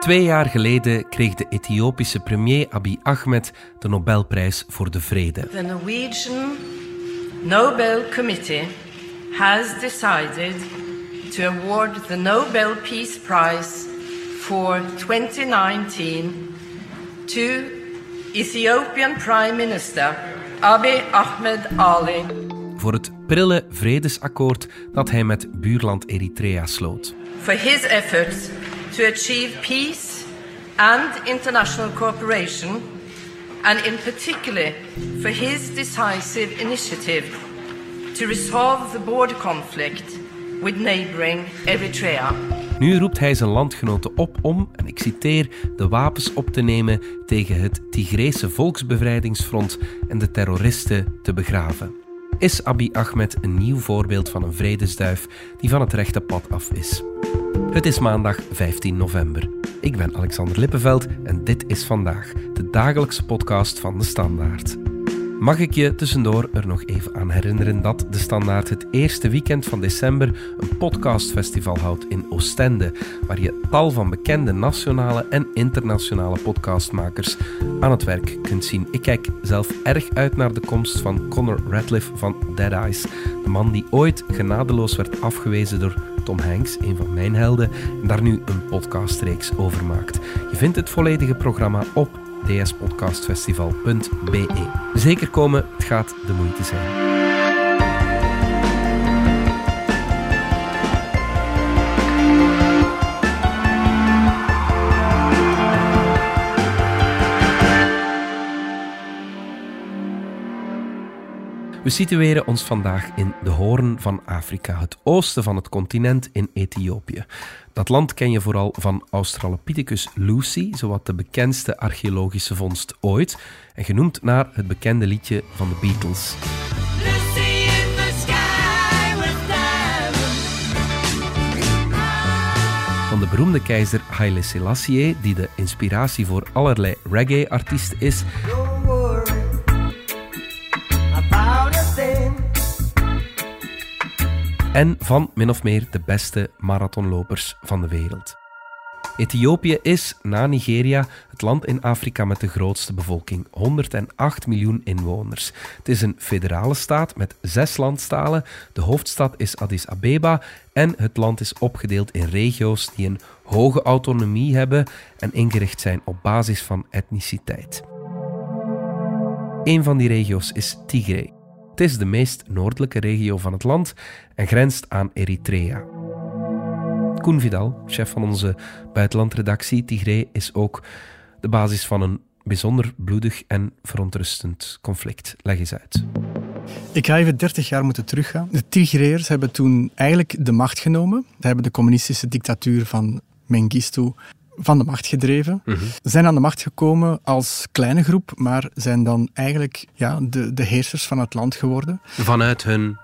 Twee jaar geleden kreeg de Ethiopische premier Abiy Ahmed de Nobelprijs voor de Vrede. The Norwegian Nobel Committee has decided to award the Nobel Peace Prize for 2019 to Ethiopian Prime Minister Abiy Ahmed Ali. Voor het prille vredesakkoord dat hij met buurland Eritrea sloot. For his efforts to achieve peace and international cooperation, and in particular for his decisive initiative to resolve the border conflict with neighboring Eritrea. Nu roept hij zijn landgenoten op om, en ik citeer, de wapens op te nemen tegen het Tigrese Volksbevrijdingsfront en de terroristen te begraven. Is Abiy Ahmed een nieuw voorbeeld van een vredesduif die van het rechte pad af is? Het is maandag 15 november. Ik ben Alexander Lippenveld en dit is vandaag de dagelijkse podcast van de Standaard. Mag ik je tussendoor er nog even aan herinneren dat De Standaard het eerste weekend van december een podcastfestival houdt in Oostende, waar je tal van bekende nationale en internationale podcastmakers aan het werk kunt zien. Ik kijk zelf erg uit naar de komst van Conor Radcliffe van Dead Eyes, de man die ooit genadeloos werd afgewezen door Tom Hanks, een van mijn helden, en daar nu een podcastreeks over maakt. Je vindt het volledige programma op dspodcastfestival.be. Zeker komen, het gaat de moeite zijn. We situeren ons vandaag in de Hoorn van Afrika, het oosten van het continent in Ethiopië. Dat land ken je vooral van Australopithecus lucy, zowat de bekendste archeologische vondst ooit, en genoemd naar het bekende liedje van de Beatles. Van de beroemde keizer Haile Selassie, die de inspiratie voor allerlei reggae-artiesten is, en van min of meer de beste marathonlopers van de wereld. Ethiopië is, na Nigeria, het land in Afrika met de grootste bevolking, 108 miljoen inwoners. Het is een federale staat met zes landstalen, de hoofdstad is Addis Abeba en het land is opgedeeld in regio's die een hoge autonomie hebben en ingericht zijn op basis van etniciteit. Een van die regio's is Tigray. Het is de meest noordelijke regio van het land en grenst aan Eritrea. Koen Vidal, chef van onze buitenlandredactie Tigray, is ook de basis van een bijzonder bloedig en verontrustend conflict. Leg eens uit. Ik ga even 30 jaar moeten teruggaan. De Tigrayers hebben toen eigenlijk de macht genomen. Ze hebben de communistische dictatuur van Mengistu van de macht gedreven. Mhm. Zijn aan de macht gekomen als kleine groep, maar zijn dan eigenlijk ja, de, de heersers van het land geworden. Vanuit hun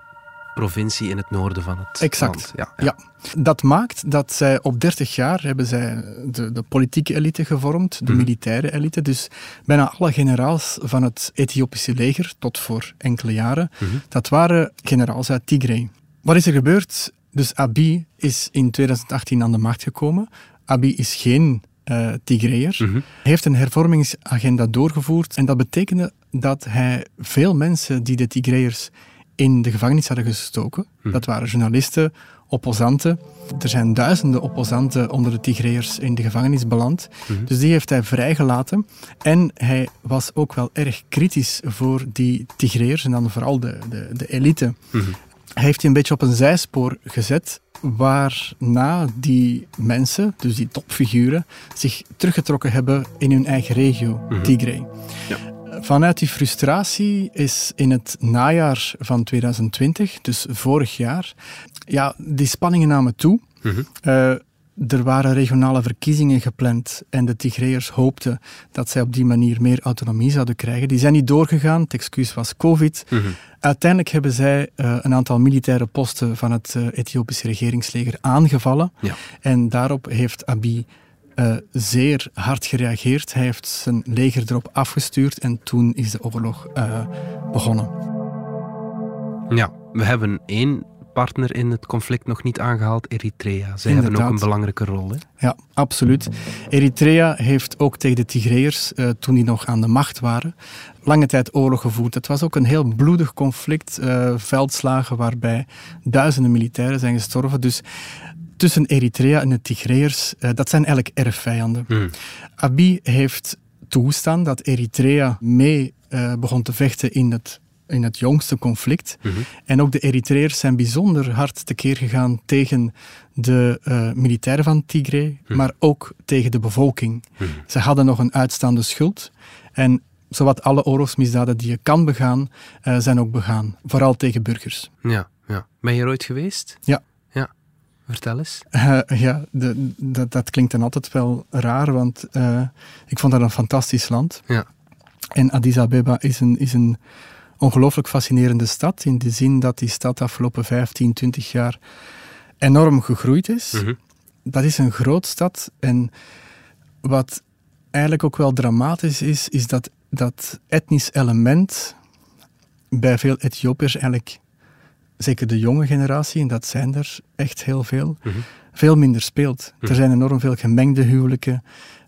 provincie in het noorden van het exact. land. Ja, ja. Dat maakt dat zij op 30 jaar hebben zij de, de politieke elite gevormd, de Mhm. militaire elite. Dus bijna alle generaals van het Ethiopische leger, tot voor enkele jaren, Mhm. dat waren generaals uit Tigray. Wat is er gebeurd? Dus Abiy is in 2018 aan de macht gekomen. Abiy is geen eh Tigrayer. Mhm. Hij heeft een hervormingsagenda doorgevoerd en dat betekende dat hij veel mensen die de Tigrayers in de gevangenis hadden gestoken, dat waren journalisten, opposanten. Er zijn duizenden opposanten onder de Tigrayers in de gevangenis beland. Dus die heeft hij vrijgelaten. En hij was ook wel erg kritisch voor die Tigrayers en dan vooral de, de, de elite. Hij heeft die een beetje op een zijspoor gezet, waarna die mensen, dus die topfiguren, zich teruggetrokken hebben in hun eigen regio, Tigray. Vanuit die frustratie is in het najaar van 2020, dus vorig jaar, ja, die spanningen namen toe. Eh, er waren regionale verkiezingen gepland en de Tigrayers hoopten dat zij op die manier meer autonomie zouden krijgen. Die zijn niet doorgegaan, het excuus was COVID. Uiteindelijk hebben zij eh, een aantal militaire posten van het eh, Ethiopische regeringsleger aangevallen. Ja. En daarop heeft Abiy eh, zeer hard gereageerd. Hij heeft zijn leger erop afgestuurd en toen is de oorlog begonnen. Ja, we hebben één partner in het conflict nog niet aangehaald, Eritrea. Zij hebben ook een belangrijke rol. Hè? Ja, absoluut. Eritrea heeft ook tegen de Tigreërs, uh, toen die nog aan de macht waren, lange tijd oorlog gevoerd. Het was ook een heel bloedig conflict, uh, veldslagen waarbij duizenden militairen zijn gestorven. Dus tussen Eritrea en de Tigreërs, uh, dat zijn eigenlijk erfvijanden. Mm. Abiy heeft toegestaan dat Eritrea mee begon te vechten in het in het jongste conflict. Mhm. En ook de Eritreërs zijn bijzonder hard tekeer gegaan tegen de uh, militairen van Tigray, mhm. maar ook tegen de bevolking. Mhm. Ze hadden nog een uitstaande schuld. En zowat alle oorlogsmisdaden die je kan begaan, uh, zijn ook begaan. Vooral tegen burgers. Ja, ja. Ben je er ooit geweest? Ja. ja. Vertel eens. Uh, ja, de, de, dat klinkt dan altijd wel raar, want ik vond dat een fantastisch land. Ja. En Addis Abeba is een, is een ongelooflijk fascinerende stad. In de zin dat die stad de afgelopen 15, 20 jaar enorm gegroeid is. Mhm. Dat is een groot stad. En wat eigenlijk ook wel dramatisch is, is dat dat etnisch element bij veel Ethiopiërs eigenlijk, zeker de jonge generatie, en dat zijn er echt heel veel, mhm. veel minder speelt. Er mhm. zijn enorm veel gemengde huwelijken.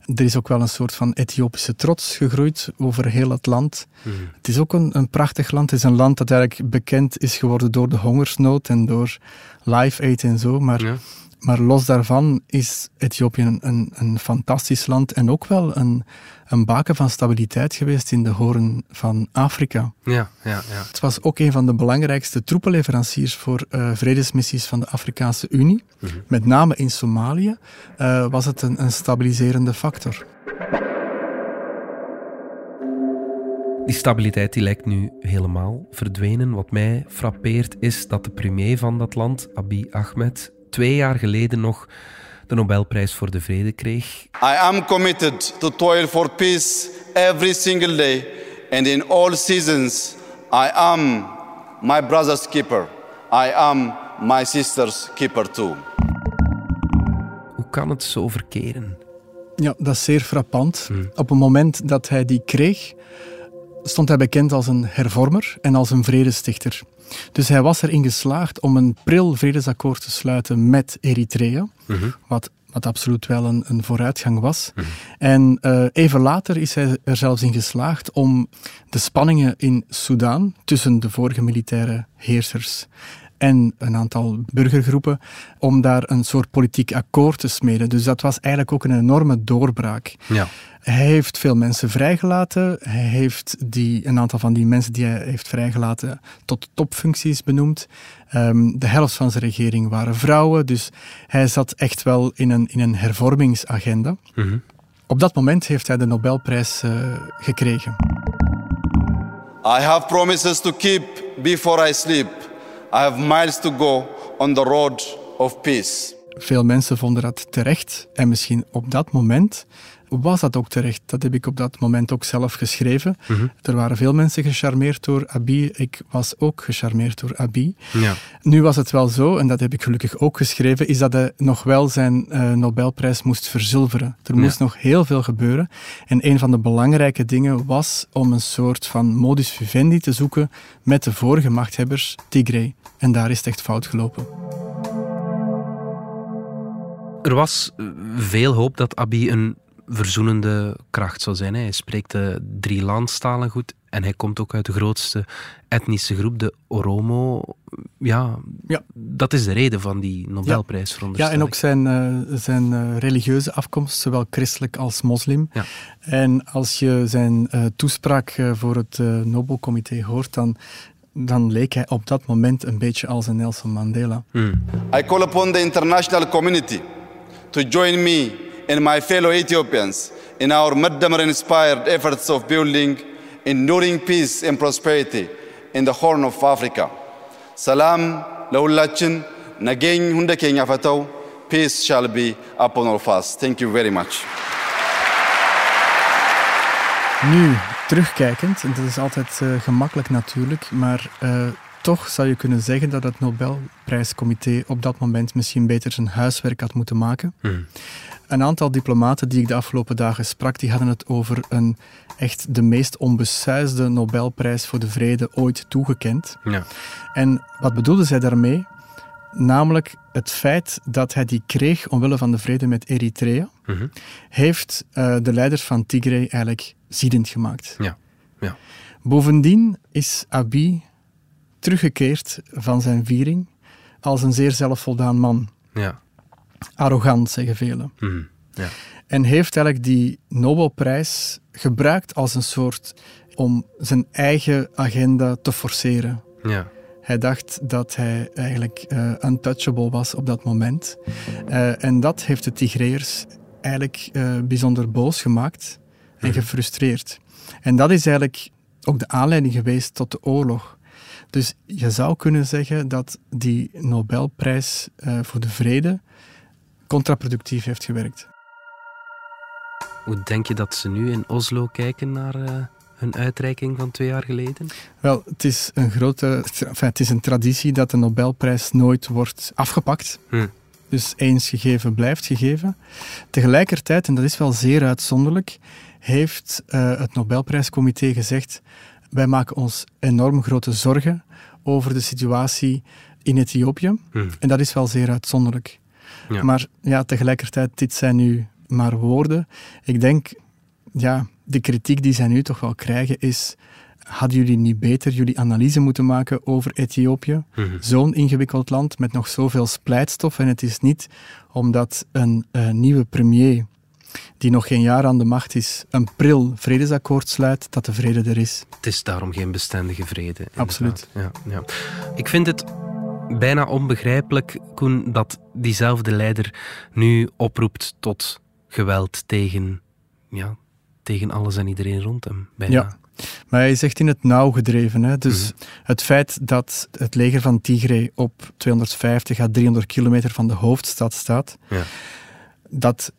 Er is ook wel een soort van Ethiopische trots gegroeid over heel het land. Mhm. Het is ook een, een prachtig land. Het is een land dat eigenlijk bekend is geworden door de hongersnood en door Live Aid en zo. Maar maar los daarvan is Ethiopië een, een, een, fantastisch land en ook wel een, een baken van stabiliteit geweest in de horen van Afrika. Ja, ja, ja. Het was ook een van de belangrijkste troepenleveranciers voor uh, vredesmissies van de Afrikaanse Unie. Mhm. Met name in Somalië uh, was het een, een stabiliserende factor. Die stabiliteit die lijkt nu helemaal verdwenen. Wat mij frappeert is dat de premier van dat land, Abiy Ahmed, twee jaar geleden nog de Nobelprijs voor de Vrede kreeg. I am committed to toil for peace every single day and in all seasons. I am my brother's keeper. I am my sister's keeper too. Hoe kan het zo verkeren? Ja, dat is zeer frappant. Hmm. Op het moment dat hij die kreeg, stond hij bekend als een hervormer en als een vredestichter. Dus hij was erin geslaagd om een pril vredesakkoord te sluiten met Eritrea, mhm. wat, wat absoluut wel een, een vooruitgang was. Mhm. En uh, even later is hij er zelfs in geslaagd om de spanningen in Soudaan tussen de vorige militaire heersers en een aantal burgergroepen om daar een soort politiek akkoord te smeden. Dus dat was eigenlijk ook een enorme doorbraak. Ja. Hij heeft veel mensen vrijgelaten. Hij heeft die, een aantal van die mensen die hij heeft vrijgelaten tot topfuncties benoemd. Ehm, de helft van zijn regering waren vrouwen. Dus hij zat echt wel in een, in een hervormingsagenda. Mhm. Op dat moment heeft hij de Nobelprijs uh, gekregen. I have promises to keep before I sleep. I have miles to go on the road of peace. Veel mensen vonden dat terecht en misschien op dat moment was dat ook terecht. Dat heb ik op dat moment ook zelf geschreven. Mhm. Er waren veel mensen gecharmeerd door Abi. Ik was ook gecharmeerd door Abi. Ja. Nu was het wel zo, en dat heb ik gelukkig ook geschreven, is dat hij nog wel zijn uh, Nobelprijs moest verzilveren. Er moest nog heel veel gebeuren. En een van de belangrijke dingen was om een soort van modus vivendi te zoeken met de vorige machthebbers, Tigray. En daar is het echt fout gelopen. Er was veel hoop dat Abiy een verzoenende kracht zou zijn. Hij spreekt de drie landstalen goed en hij komt ook uit de grootste etnische groep, de Oromo. Ja, ja. dat is de reden van die Nobelprijs, ja. Ja, en ook zijn, uh, zijn uh, religieuze afkomst, zowel christelijk als moslim. Ja. En als je zijn uh, toespraak voor het Nobelcomité hoort, dan dan leek hij op dat moment een beetje als een Nelson Mandela. Mm. I call upon the international community to join me and my fellow Ethiopians in our Madamar inspired efforts of building enduring peace and prosperity in the Horn of Africa. Salam lahullachin nageng hunde kenya fatau. Peace shall be upon all of us. Thank you very much. Nu, terugkijkend, en dat is altijd eh, gemakkelijk natuurlijk, maar uh, toch zou je kunnen zeggen dat het Nobelprijscomité op dat moment misschien beter zijn huiswerk had moeten maken. Hmm. Een aantal diplomaten die ik de afgelopen dagen sprak, die hadden het over een echt de meest onbesuisde Nobelprijs voor de vrede ooit toegekend. Ja. En wat bedoelden zij daarmee? Namelijk het feit dat hij die kreeg omwille van de vrede met Eritrea, Mhm. heeft eh, de leiders van Tigray eigenlijk ziedend gemaakt. Ja. ja. Bovendien is Abiy teruggekeerd van zijn viering als een zeer zelfvoldaan man. Ja. Arrogant, zeggen velen. Mhm. Ja. En heeft eigenlijk die Nobelprijs gebruikt als een soort om zijn eigen agenda te forceren. Ja. Hij dacht dat hij eigenlijk eh, untouchable was op dat moment. Eh, en dat heeft de Tigreërs eigenlijk eh, bijzonder boos gemaakt en gefrustreerd. En dat is eigenlijk ook de aanleiding geweest tot de oorlog. Dus je zou kunnen zeggen dat die Nobelprijs voor de vrede contraproductief heeft gewerkt. Hoe denk je dat ze nu in Oslo kijken naar eh, hun uitreiking van twee jaar geleden? Wel, het is een grote, enfin, het is een traditie dat de Nobelprijs nooit wordt afgepakt. Hm. Dus eens gegeven blijft gegeven. Tegelijkertijd, en dat is wel zeer uitzonderlijk, heeft eh, het Nobelprijscomité gezegd: wij maken ons enorm grote zorgen over de situatie in Ethiopië. Hm. En dat is wel zeer uitzonderlijk. Ja. Maar ja, tegelijkertijd, dit zijn nu maar woorden. Ik denk, ja, de kritiek die zij nu toch wel krijgen is... Hadden jullie niet beter jullie analyse moeten maken over Ethiopië? Mhm. Zo'n ingewikkeld land met nog zoveel splijtstof. En het is niet omdat een eh, nieuwe premier, die nog geen jaar aan de macht is, een pril vredesakkoord sluit, dat de vrede er is. Het is daarom geen bestendige vrede. inderdaad. Absoluut. Ja, ja. Ik vind het bijna onbegrijpelijk, Koen, dat diezelfde leider nu oproept tot geweld tegen, ja, tegen alles en iedereen rond hem. Bijna. Ja. Maar hij is echt in het nauw gedreven. Hè? Dus het feit dat het leger van Tigray op 250 à 300 kilometer van de hoofdstad staat, Ja. dat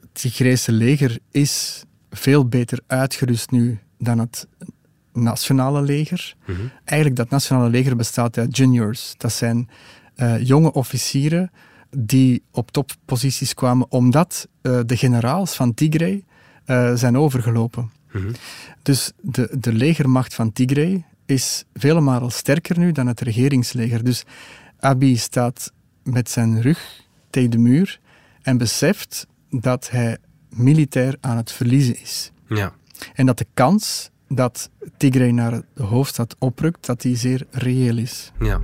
het Tigrayse leger is veel beter uitgerust nu dan het nationale leger. Mhm. Eigenlijk dat nationale leger bestaat uit juniors. Dat zijn eh, jonge officieren die op topposities kwamen omdat eh, de generaals van Tigray eh, zijn overgelopen. Mhm. Dus de, de legermacht van Tigray is vele malen sterker nu dan het regeringsleger. Dus Abiy staat met zijn rug tegen de muur en beseft dat hij militair aan het verliezen is. Ja. En dat de kans dat Tigray naar de hoofdstad oprukt, dat die zeer reëel is. Ja.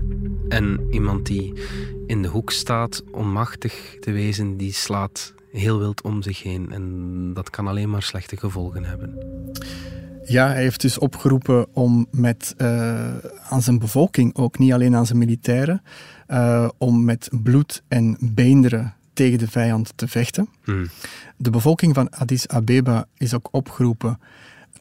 En iemand die in de hoek staat, onmachtig te wezen, die slaat heel wild om zich heen. En dat kan alleen maar slechte gevolgen hebben. Ja, hij heeft dus opgeroepen om met, eh, aan zijn bevolking, ook niet alleen aan zijn militairen, eh, om met bloed en beenderen tegen de vijand te vechten. Mhm. De bevolking van Addis Abeba is ook opgeroepen.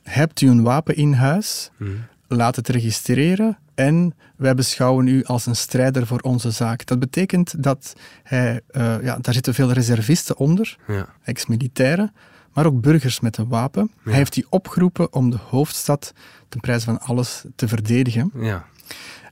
Hebt u een wapen in huis? Mhm. Laat het registreren en wij beschouwen u als een strijder voor onze zaak. Dat betekent dat hij, eh, ja, daar zitten veel reservisten onder, Ja. ex-militairen, maar ook burgers met een wapen. Ja. Hij heeft die opgeroepen om de hoofdstad ten prijs van alles te verdedigen. Ja.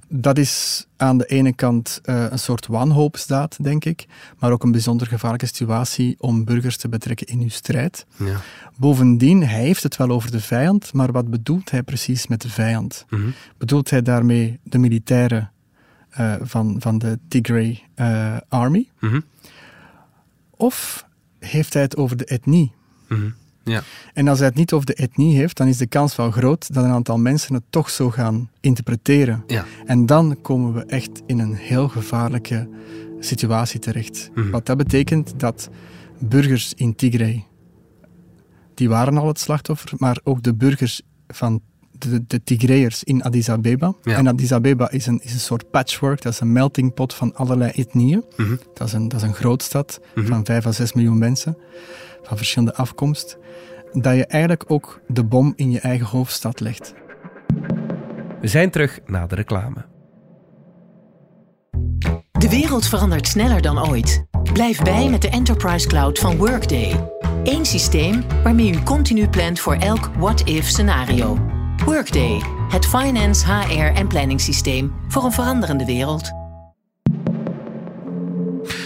Dat is aan de ene kant eh, een soort wanhoopsdaad, denk ik, maar ook een bijzonder gevaarlijke situatie om burgers te betrekken in uw strijd. Ja. Bovendien, hij heeft het wel over de vijand, maar wat bedoelt hij precies met de vijand? Mhm. Bedoelt hij daarmee de militairen eh, van, van de Tigray eh, Army? Mhm. Of heeft hij het over de etnie? Mhm. Ja. En als hij het niet over de etnie heeft, dan is de kans wel groot dat een aantal mensen het toch zo gaan interpreteren. Ja. En dan komen we echt in een heel gevaarlijke situatie terecht. Mhm. Wat dat betekent dat burgers in Tigray, die waren al het slachtoffer, maar ook de burgers van de, de Tigrayers in Addis Abeba. Ja. En Addis Abeba is een, is een soort patchwork, dat is een melting pot van allerlei etnieën. Mhm. Dat, is een, dat is een grootstad Mhm. van 5 à 6 miljoen mensen, van verschillende afkomst. Dat je eigenlijk ook de bom in je eigen hoofdstad legt. We zijn terug na de reclame. De wereld verandert sneller dan ooit. Blijf bij met de Enterprise Cloud van Workday. Eén systeem waarmee u continu plant voor elk what-if scenario. Workday, het finance, HR en planningssysteem voor een veranderende wereld.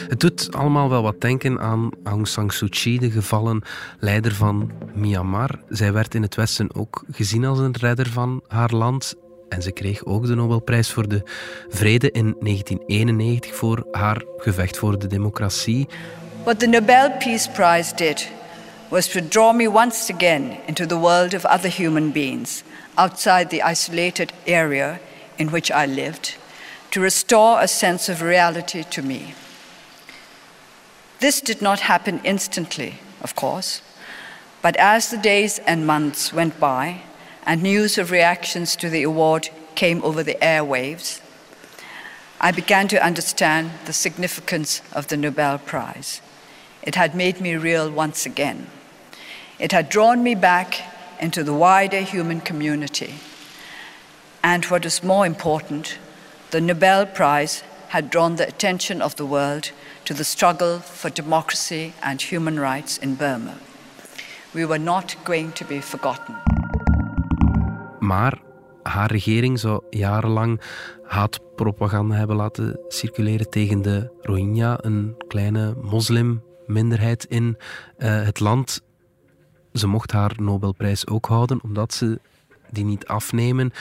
Het doet allemaal wel wat denken aan Aung San Suu Kyi, de gevallen leider van Myanmar. Zij werd in het Westen ook gezien als een redder van haar land. En ze kreeg ook de Nobelprijs voor de Vrede in 1991 voor haar gevecht voor de democratie. What the Nobel Peace Prize did was to draw me once again into the world of other human beings outside the isolated area in which I lived, to restore a sense of reality to me. This did not happen instantly, of course, but as the days and months went by and news of reactions to the award came over the airwaves, I began to understand the significance of the Nobel Prize. It had made me real once again. It had drawn me back into the wider human community. And what is more important, the Nobel Prize had drawn the attention of the world to the struggle for democracy and human rights in Burma. We were not going to be forgotten. Maar haar regering zou jarenlang haatpropaganda hebben laten circuleren tegen de Rohingya, een kleine moslimminderheid in uh, het land. Ze mocht haar Nobelprijs ook houden, omdat ze die niet afnemen.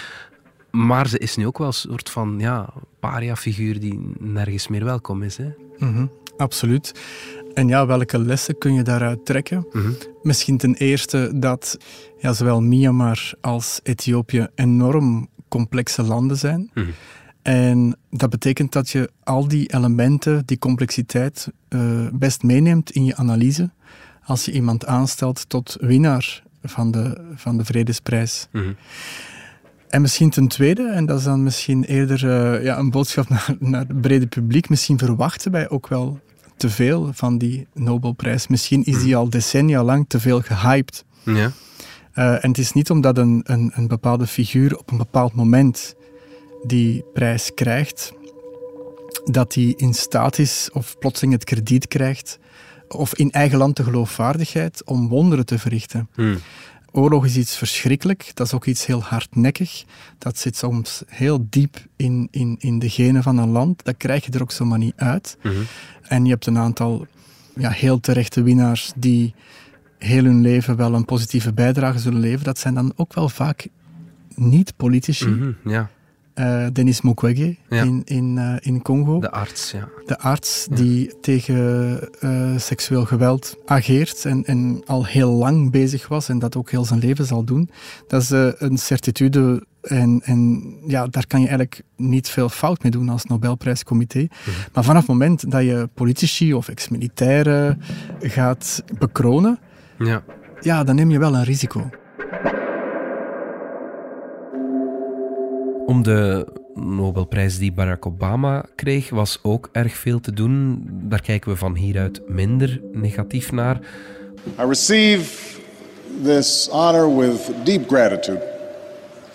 Maar ze is nu ook wel een soort van ja, paria-figuur die nergens meer welkom is. Hè? Mm -hmm, absoluut. En ja, welke lessen kun je daaruit trekken? Mm -hmm. Misschien ten eerste dat ja, zowel Myanmar als Ethiopië enorm complexe landen zijn. Mm -hmm. En dat betekent dat je al die elementen, die complexiteit, uh, best meeneemt in je analyse als je iemand aanstelt tot winnaar van de, van de Vredesprijs. Mm en misschien ten tweede, en dat is dan misschien eerder uh, ja, een boodschap naar, naar het brede publiek, misschien verwachten wij ook wel te veel van die Nobelprijs. Misschien is die al decennia lang te veel gehyped. Ja. Uh, en het is niet omdat een, een, een bepaalde figuur op een bepaald moment die prijs krijgt, dat hij in staat is of plotseling het krediet krijgt of in eigen land de geloofwaardigheid om wonderen te verrichten. Hmm. Oorlog is iets verschrikkelijk, dat is ook iets heel hardnekkig. Dat zit soms heel diep in, in, in de genen van een land. Dat krijg je er ook zomaar niet uit. Mm -hmm. En je hebt een aantal ja, heel terechte winnaars die heel hun leven wel een positieve bijdrage zullen leveren. Dat zijn dan ook wel vaak niet-politici. -hmm, ja. Uh, Denis Mukwege ja. in, in, uh, in Congo. De arts, ja. De arts ja. die tegen uh, seksueel geweld ageert en, en al heel lang bezig was en dat ook heel zijn leven zal doen. Dat is een certitude en, en ja, daar kan je eigenlijk niet veel fout mee doen als Nobelprijscomité. Mhm. Maar vanaf het moment dat je politici of ex-militairen gaat bekronen, ja. ja, dan neem je wel een risico. Om de Nobelprijs die Barack Obama kreeg, was ook erg veel te doen. Daar kijken we van hieruit minder negatief naar. I receive this honor with deep gratitude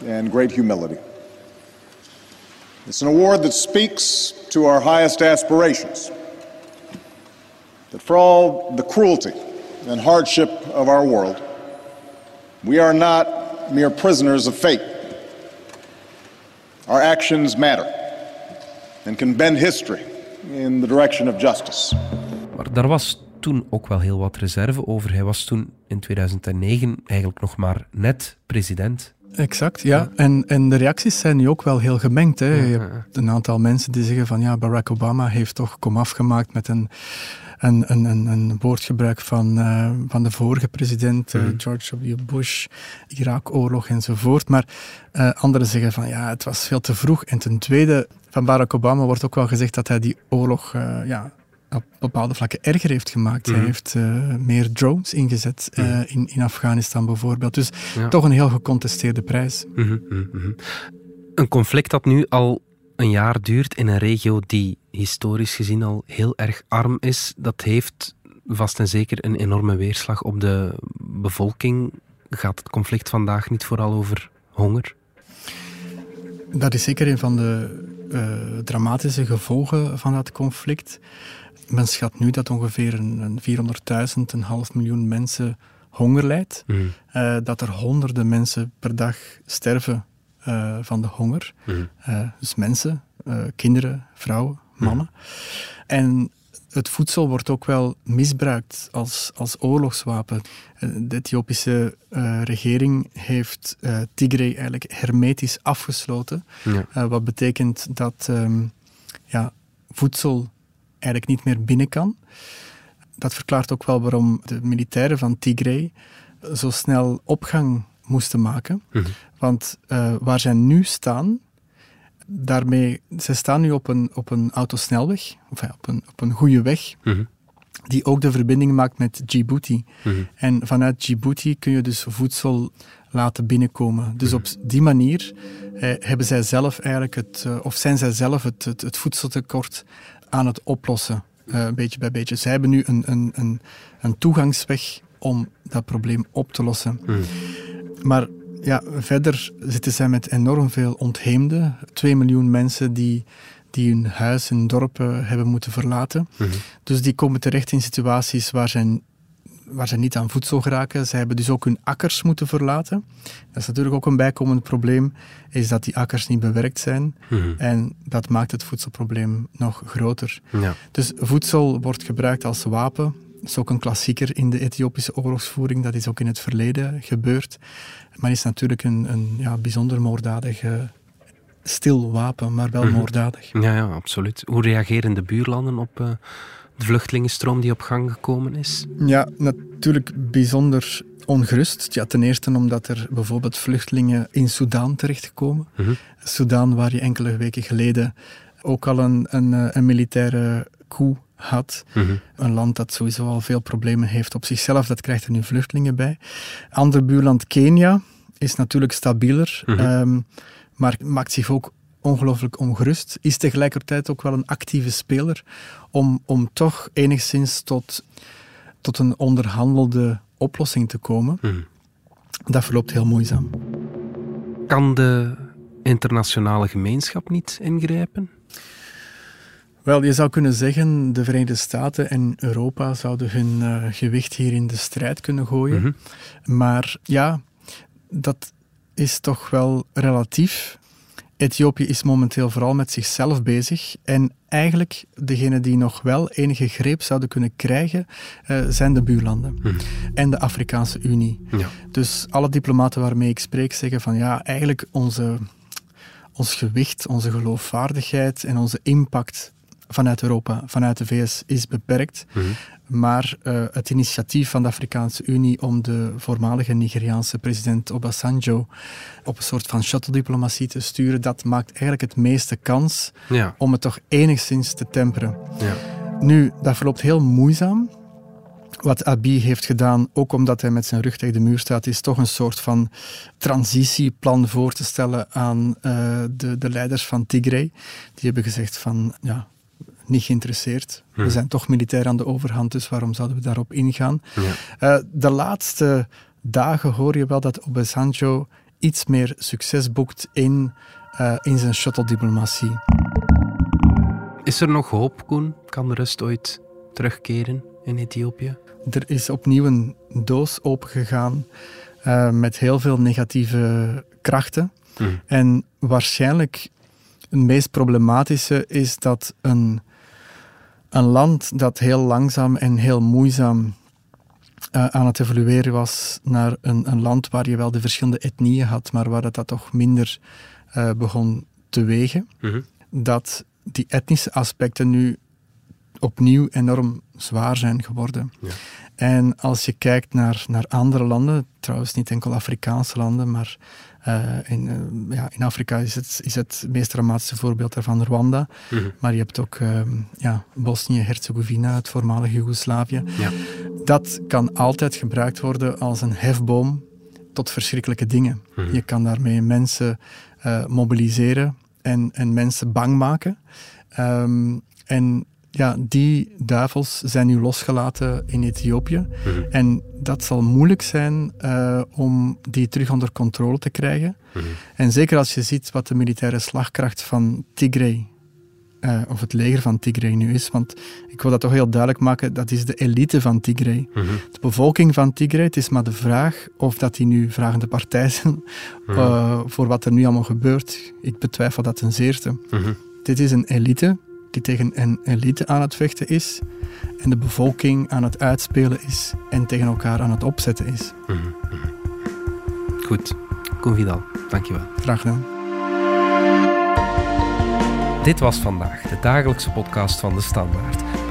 and great humility. It's an award that speaks to our highest aspirations. That for all the cruelty and hardship of our world, we are not mere prisoners of fate. Our actions matter and can bend history in the direction of justice. Maar daar was toen ook wel heel wat reserve over. Hij was toen in 2009 eigenlijk nog maar net president. Exact, ja. ja. En, en de reacties zijn nu ook wel heel gemengd. Hè. Je hebt een aantal mensen die zeggen van ja, Barack Obama heeft toch komaf gemaakt met een, een, een, een, woordgebruik van, uh, van de vorige president, uh, mm. George W. Bush, Irak-oorlog enzovoort. Maar uh, anderen zeggen van ja, het was veel te vroeg. En ten tweede, van Barack Obama wordt ook wel gezegd dat hij die oorlog ja, op bepaalde vlakken erger heeft gemaakt. Mm. Hij heeft uh, meer drones ingezet uh, mm. in, in Afghanistan bijvoorbeeld. Dus ja. toch een heel gecontesteerde prijs. -hmm. Een conflict dat nu al een jaar duurt in een regio die historisch gezien al heel erg arm is, dat heeft vast en zeker een enorme weerslag op de bevolking. Gaat het conflict vandaag niet vooral over honger? Dat is zeker een van de uh, dramatische gevolgen van dat conflict. Men schat nu dat ongeveer een, een 400.000, een half miljoen mensen honger lijdt. Mm. Uh, dat er honderden mensen per dag sterven uh, van de honger. Mm. Uh, dus mensen, kinderen, vrouwen, mannen. Mm. En het voedsel wordt ook wel misbruikt als, als oorlogswapen. Eh, de Ethiopische uh, regering heeft uh, Tigray eigenlijk hermetisch afgesloten. Ja. wat betekent dat um, ja, voedsel eigenlijk niet meer binnen kan. Dat verklaart ook wel waarom de militairen van Tigray zo snel opgang moesten maken. Mhm. Want waar zij nu staan, daarmee, ze staan nu op een, op een autosnelweg, of op, een, op een goede weg, mhm. die ook de verbinding maakt met Djibouti. Mhm. En vanuit Djibouti kun je dus voedsel laten binnenkomen. Dus op die manier eh, hebben zij zelf eigenlijk het, eh, of zijn zij zelf het, het, het voedseltekort aan het oplossen, uh, beetje bij beetje. Zij hebben nu een, een, een, een toegangsweg om dat probleem op te lossen. Maar ja, verder zitten zij met enorm veel ontheemden. Twee miljoen mensen die, die hun huis, hun dorpen hebben moeten verlaten. Mhm. Dus die komen terecht in situaties waar zij, waar zij niet aan voedsel geraken. Zij hebben dus ook hun akkers moeten verlaten. Dat is natuurlijk ook een bijkomend probleem, is dat die akkers niet bewerkt zijn. Mhm. En dat maakt het voedselprobleem nog groter. Ja. Dus voedsel wordt gebruikt als wapen dat is ook een klassieker in de Ethiopische oorlogsvoering. Dat is ook in het verleden gebeurd. Maar is natuurlijk een, een ja, bijzonder moorddadig stil wapen, maar wel mhm. moorddadig. Ja, ja, absoluut. Hoe reageren de buurlanden op uh, de vluchtelingenstroom die op gang gekomen is? Ja, natuurlijk bijzonder ongerust. Ja, ten eerste omdat er bijvoorbeeld vluchtelingen in Soudaan terechtkomen. Mm Soudaan, waar je enkele weken geleden ook al een, een, eh, een militaire coup had. Mhm. Een land dat sowieso al veel problemen heeft op zichzelf, dat krijgt er nu vluchtelingen bij. Ander buurland Kenia is natuurlijk stabieler, mhm. ehm, maar maakt zich ook ongelooflijk ongerust. Is tegelijkertijd ook wel een actieve speler om, om toch enigszins tot, tot een onderhandelde oplossing te komen. Mhm. Dat verloopt heel moeizaam. Kan de internationale gemeenschap niet ingrijpen? Wel, je zou kunnen zeggen, de Verenigde Staten en Europa zouden hun uh, gewicht hier in de strijd kunnen gooien. Mhm. Maar ja, dat is toch wel relatief. Ethiopië is momenteel vooral met zichzelf bezig. En eigenlijk, degene die nog wel enige greep zouden kunnen krijgen, uh, zijn de buurlanden. Mhm. En de Afrikaanse Unie. Ja. Dus alle diplomaten waarmee ik spreek zeggen van ja, eigenlijk onze, ons gewicht, onze geloofwaardigheid en onze impact vanuit Europa, vanuit de VS, is beperkt. Mhm. Maar uh, het initiatief van de Afrikaanse Unie om de voormalige Nigeriaanse president Obasanjo op een soort van shuttle-diplomatie te sturen, dat maakt eigenlijk het meeste kans ja. om het toch enigszins te temperen. Ja. Nu, dat verloopt heel moeizaam. Wat Abiy heeft gedaan, ook omdat hij met zijn rug tegen de muur staat, is toch een soort van transitieplan voor te stellen aan uh, de, de leiders van Tigray. Die hebben gezegd van, ja, niet geïnteresseerd. We hmm. zijn toch militair aan de overhand, dus waarom zouden we daarop ingaan? Ja. Uh, de laatste dagen hoor je wel dat Obasanjo iets meer succes boekt in, uh, in zijn shuttle-diplomatie. Is er nog hoop, Koen? Kan de rust ooit terugkeren in Ethiopië? Er is opnieuw een doos opengegaan uh, met heel veel negatieve krachten. Hmm. En waarschijnlijk het meest problematische is dat een een land dat heel langzaam en heel moeizaam uh, aan het evolueren was naar een, een, land waar je wel de verschillende etnieën had, maar waar dat, dat toch minder uh, begon te wegen. Mhm. Dat die etnische aspecten nu opnieuw enorm zwaar zijn geworden. Ja. En als je kijkt naar, naar andere landen, trouwens niet enkel Afrikaanse landen, maar in, uh, ja, in Afrika is het, is het meest dramatische voorbeeld daarvan Rwanda. Mm -hmm. Maar je hebt ook uh, ja, Bosnië-Herzegovina, het voormalige Joegoslavië. Ja. Dat kan altijd gebruikt worden als een hefboom tot verschrikkelijke dingen. Mm -hmm. Je kan daarmee mensen mobiliseren en, en mensen bang maken. Um, en ja, die duivels zijn nu losgelaten in Ethiopië. Mhm. En dat zal moeilijk zijn uh, om die terug onder controle te krijgen. Mhm. En zeker als je ziet wat de militaire slagkracht van Tigray, uh, of het leger van Tigray nu is. Want ik wil dat toch heel duidelijk maken, dat is de elite van Tigray. Mm De bevolking van Tigray, het is maar de vraag of dat die nu vragende partij zijn uh, voor wat er nu allemaal gebeurt. Ik betwijfel dat ten zeerste. Mhm. Dit is een elite die tegen een elite aan het vechten is en de bevolking aan het uitspelen is en tegen elkaar aan het opzetten is. Goed, Koen Vidal, dankjewel. Graag gedaan. Dit was vandaag de dagelijkse podcast van de Standaard.